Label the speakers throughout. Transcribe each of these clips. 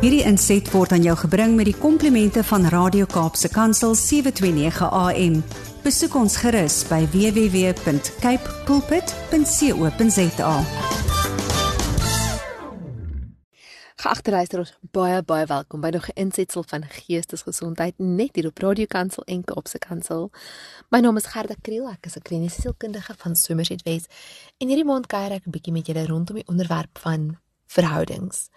Speaker 1: Hierdie inset word aan jou gebring met die komplimente van Radio Kaapse Kansel 729 AM. Besoek ons gerus by www.cape pulpit.co.za.
Speaker 2: Geagte luisteraars, baie baie welkom by nog 'n insetsel van Geestesgesondheid net hier op Radio Kansel en Kaapse Kansel. My naam is Gerda Kriel, ek is 'n kliniese sielkundige van Somerset West en hierdie maand kuier ek 'n bietjie met julle rondom die onderwerp van verhoudings.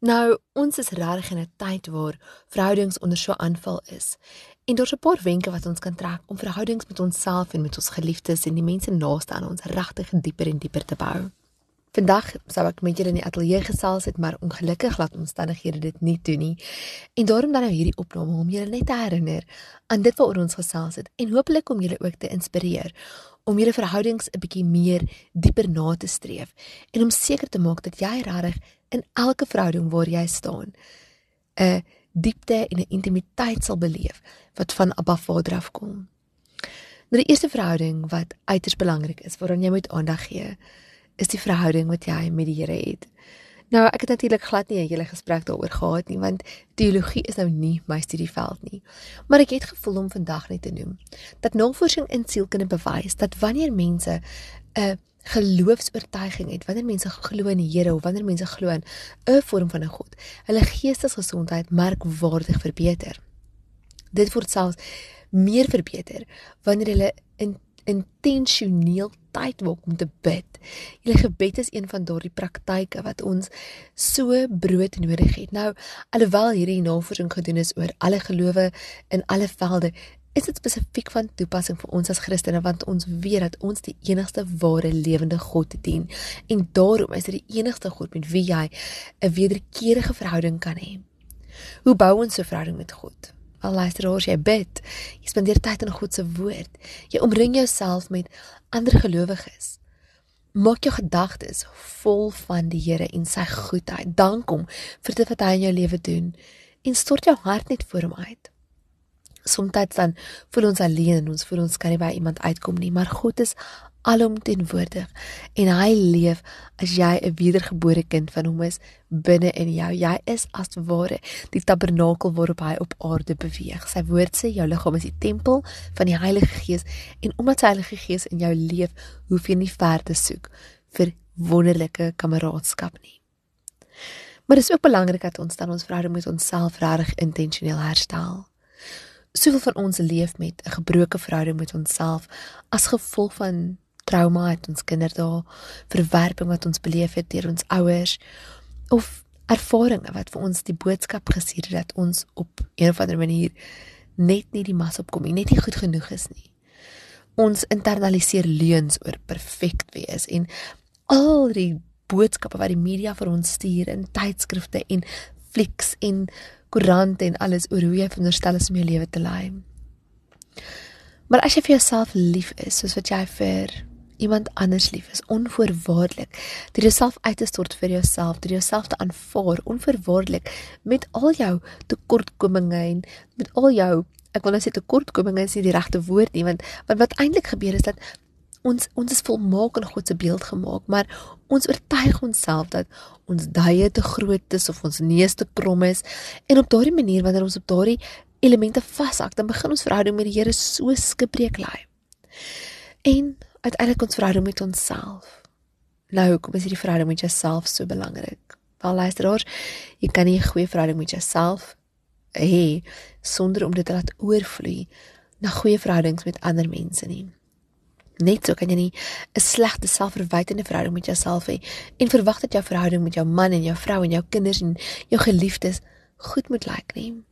Speaker 2: Nou, ons is regtig in 'n tyd waar verhoudings onder so aanval is. En daar's 'n paar wenke wat ons kan trek om verhoudings met onsself en met ons geliefdes en die mense naaste aan ons regtig dieper en dieper te bou. Vandag sou ek met julle in die ateljee gesels het, maar ongelukkig laat omstandighede dit nie toe nie. En daarom dan nou hierdie opname om julle net te herinner aan dit waaroor ons gesels het en hopelik om julle ook te inspireer om julle verhoudings 'n bietjie meer dieper na te streef en om seker te maak dat jy regtig in elke verhouding waar jy staan 'n diepte en 'n intimiteit sal beleef wat van Abba Vader afkom. Nou die eerste verhouding wat uiters belangrik is waaraan jy moet aandag gee, is die verhouding wat jy met die Here het. Nou ek het natuurlik glad nie 'n hele gesprek daaroor gehad nie want teologie is nou nie my studieveld nie. Maar ek het gevoel om vandag net te noem dat navorsing in sielkunde bewys dat wanneer mense 'n geloofs-oortuiging het, wanneer mense glo in die Here of wanneer mense glo in 'n vorm van 'n God, hulle geestesgesondheid merkwaardig verbeter. Dit word selfs meer verbeter wanneer hulle in intentioneel tyd maak om te bid. Julle gebed is een van daardie praktyke wat ons so brood nodig het. Nou, alhoewel hierdie navorsing gedoen is oor alle gelowe in alle velde, is dit spesifiek van toepassing vir ons as Christene want ons weet dat ons die enigste ware lewende God dien en daarom is dit die enigste God met wie jy 'n wederkerige verhouding kan hê. Hoe bou ons 'n verhouding met God? Al luister oor jy bid, jy spandeer tyd in God se woord. Jy omring jouself met ander gelowiges. Maak jou gedagtes vol van die Here en sy goedheid. Dank hom vir dit wat hy in jou lewe doen en stort jou hart net voor hom uit. Somstyds dan voel ons alleen en ons voel ons kan nie by iemand uitkom nie, maar God is alomteenwoordig en hy leef as jy 'n wedergebore kind van hom is binne in jou. Jy is as ware die tabernakel waarop hy op aarde beweeg. Sy woord sê jou liggaam is die tempel van die Heilige Gees en omdat sy Heilige Gees in jou leef, hoef jy nie ver te soek vir wonderlike kameraadskap nie. Maar dit is ook belangrik dat ons dan ons verhouding met onsself reg intentioneel herstel. Soveel van ons leef met 'n gebroke verhouding met onsself as gevolg van trauma uit ons kinderdae, verwerping wat ons beleef het deur ons ouers of ervarings wat vir ons die boodskap gestuur het dat ons op 'n of ander manier net nie die mas opkom nie, net nie goed genoeg is nie. Ons internaliseer leuns oor perfek wees en al die boodskappe wat die media vir ons stuur in tydskrifte en flieks en koerante en alles oor hoe jy veronderstel is om jou lewe te lei. Maar as jy vir jouself lief is, soos wat jy vir iemand anders lief is, onvoorwaardelik, deur jouself uit te stort vir jouself, deur jouself te aanvaar onvoorwaardelik met al jou tekortkominge en met al jou ek wil nou sê tekortkominge is nie die regte woord nie, want want wat eintlik gebeur is dat ons ons is volmaak in God se beeld gemaak, maar ons oortuig onsself dat ons duie te groot is of ons neus te krom is en op daardie manier wanneer ons op daardie elemente vashak, dan begin ons verhouding met die Here so skibreek lê. En uiteindelik ons verhouding met onsself. Nou, hoekom is hierdie verhouding met jouself so belangrik? Wel luisteraars, jy kan nie 'n goeie verhouding met jouself hê sonder om dit te laat oorvloei na goeie verhoudings met ander mense nie. Net so kan jy nie 'n slegte selfverwytende verhouding met jouself hê en verwag dat jou verhouding met jou man en jou vrou en jou kinders en jou geliefdes goed moet lyk nie.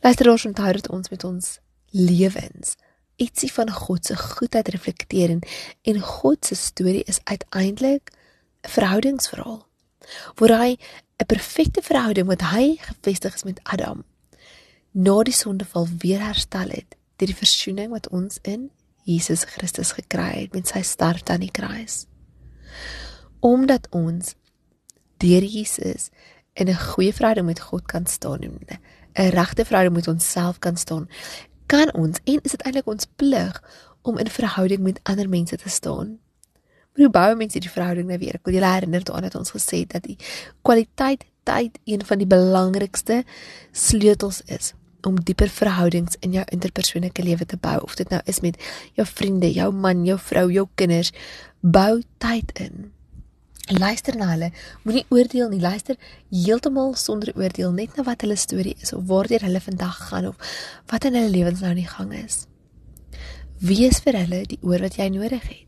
Speaker 2: Luister ons onthou dat ons met ons lewens ietsie van God se goedheid reflekteer en, en God se storie is uiteindelik 'n verhoudingsverhaal waar hy 'n perfekte verhouding wat hy gevestig is met Adam na die sondeval weer herstel het deur die versoening wat ons in Jesus Christus gekry het met sy sterfte aan die kruis. Omdat ons deur Jesus in 'n goeie verhouding met God kan staan 'n regte verhouding met onsself kan staan, kan ons en is dit eintlik ons plig om in verhouding met ander mense te staan. Maar hoe bou mense die verhouding nou weer? Ek wil julle herinner daaraan dat ons gesê het dat die kwaliteit tyd een van die belangrikste sleutels is om dieper verhoudings in jou interpersoonlike lewe te bou of dit nou is met jou vriende, jou man, jou vrou, jou kinders, bou tyd in. Luister na hulle, moenie oordeel nie, luister heeltemal sonder oordeel net na wat hulle storie is of waar hulle vandag gaan of wat in hulle lewens nou aan die gang is. Wees vir hulle die oor wat jy nodig het.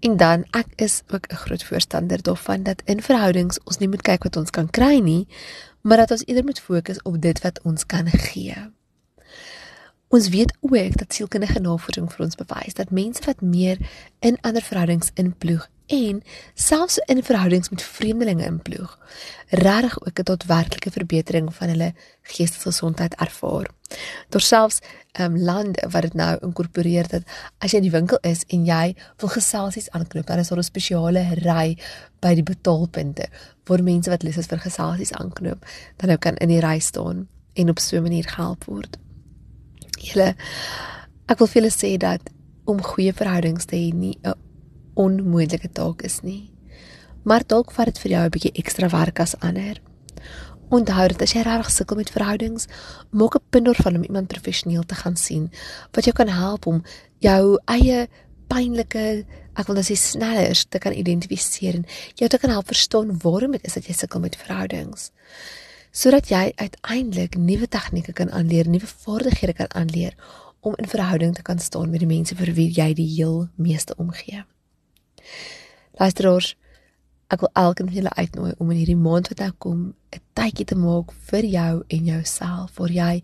Speaker 2: En dan ek is ook 'n groot voorstander daarvan dat in verhoudings ons nie moet kyk wat ons kan kry nie, maar dat ons eerder moet fokus op dit wat ons kan gee. Ons weet ook dat sielkundige navorsing vir ons bewys dat mense wat meer in ander verhoudings inploeg en selfs in verhoudings met vreemdelinge inploeg, regtig ook 'n daadwerklike verbetering van hulle geestesgesondheid ervaar. Daar selfs um, lande wat dit nou inkorporeer dat as jy in die winkel is en jy wil geselsies aanknoop, dan is daar 'n spesiale ry by die betaalpunte waar mense wat lus is vir geselsies aanknoop, dan nou kan in die ry staan en op so 'n manier gehelp word. Julle ek wil vir julle sê dat om goeie verhoudings te hê nie 'n onmoontlike taak is nie. Maar dalk vat dit vir jou 'n bietjie ekstra werk as ander. Onthou dat as jy regtig sukkel met verhoudings, maak 'n punt daarvan om iemand professioneel te gaan sien wat jou kan help om jou eie pynlike, ek wil net sê snellers te kan identifiseer en jou te kan help verstaan waarom dit is dat jy sukkel met verhoudings. Sodat jy uiteindelik nuwe tegnieke kan aanleer, nuwe vaardighede kan aanleer om in verhouding te kan staan met die mense vir wie jy die heel meeste omgee. Luisteraars, ek wil elkeen van julle uitnooi om in hierdie maand wat nou kom 'n tydjie te maak vir jou en jouself, vir jy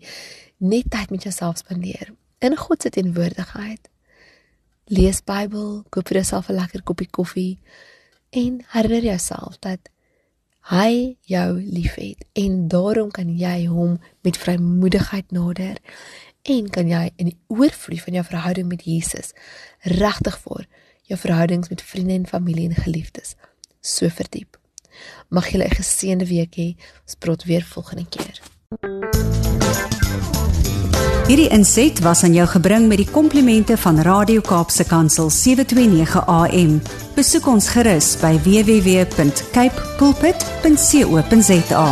Speaker 2: net tyd met jouself spandeer in God se teenwoordigheid. Lees Bybel, koop vir jouself 'n lekker koppie koffie en herinner jouself dat hy jou liefhet en daarom kan jy hom met vrymoedigheid nader en kan jy in die oorvloed van jou verhouding met Jesus regtig voor jou verhoudings met vriende en familie en geliefdes so verdiep. Mag jy 'n geseënde week hê. Ons praat weer volgende keer.
Speaker 1: Hierdie inset was aan jou gebring met die komplimente van Radio Kaapse Kansel 729 AM. Besoek ons gerus by www.cape pulpit.co.za.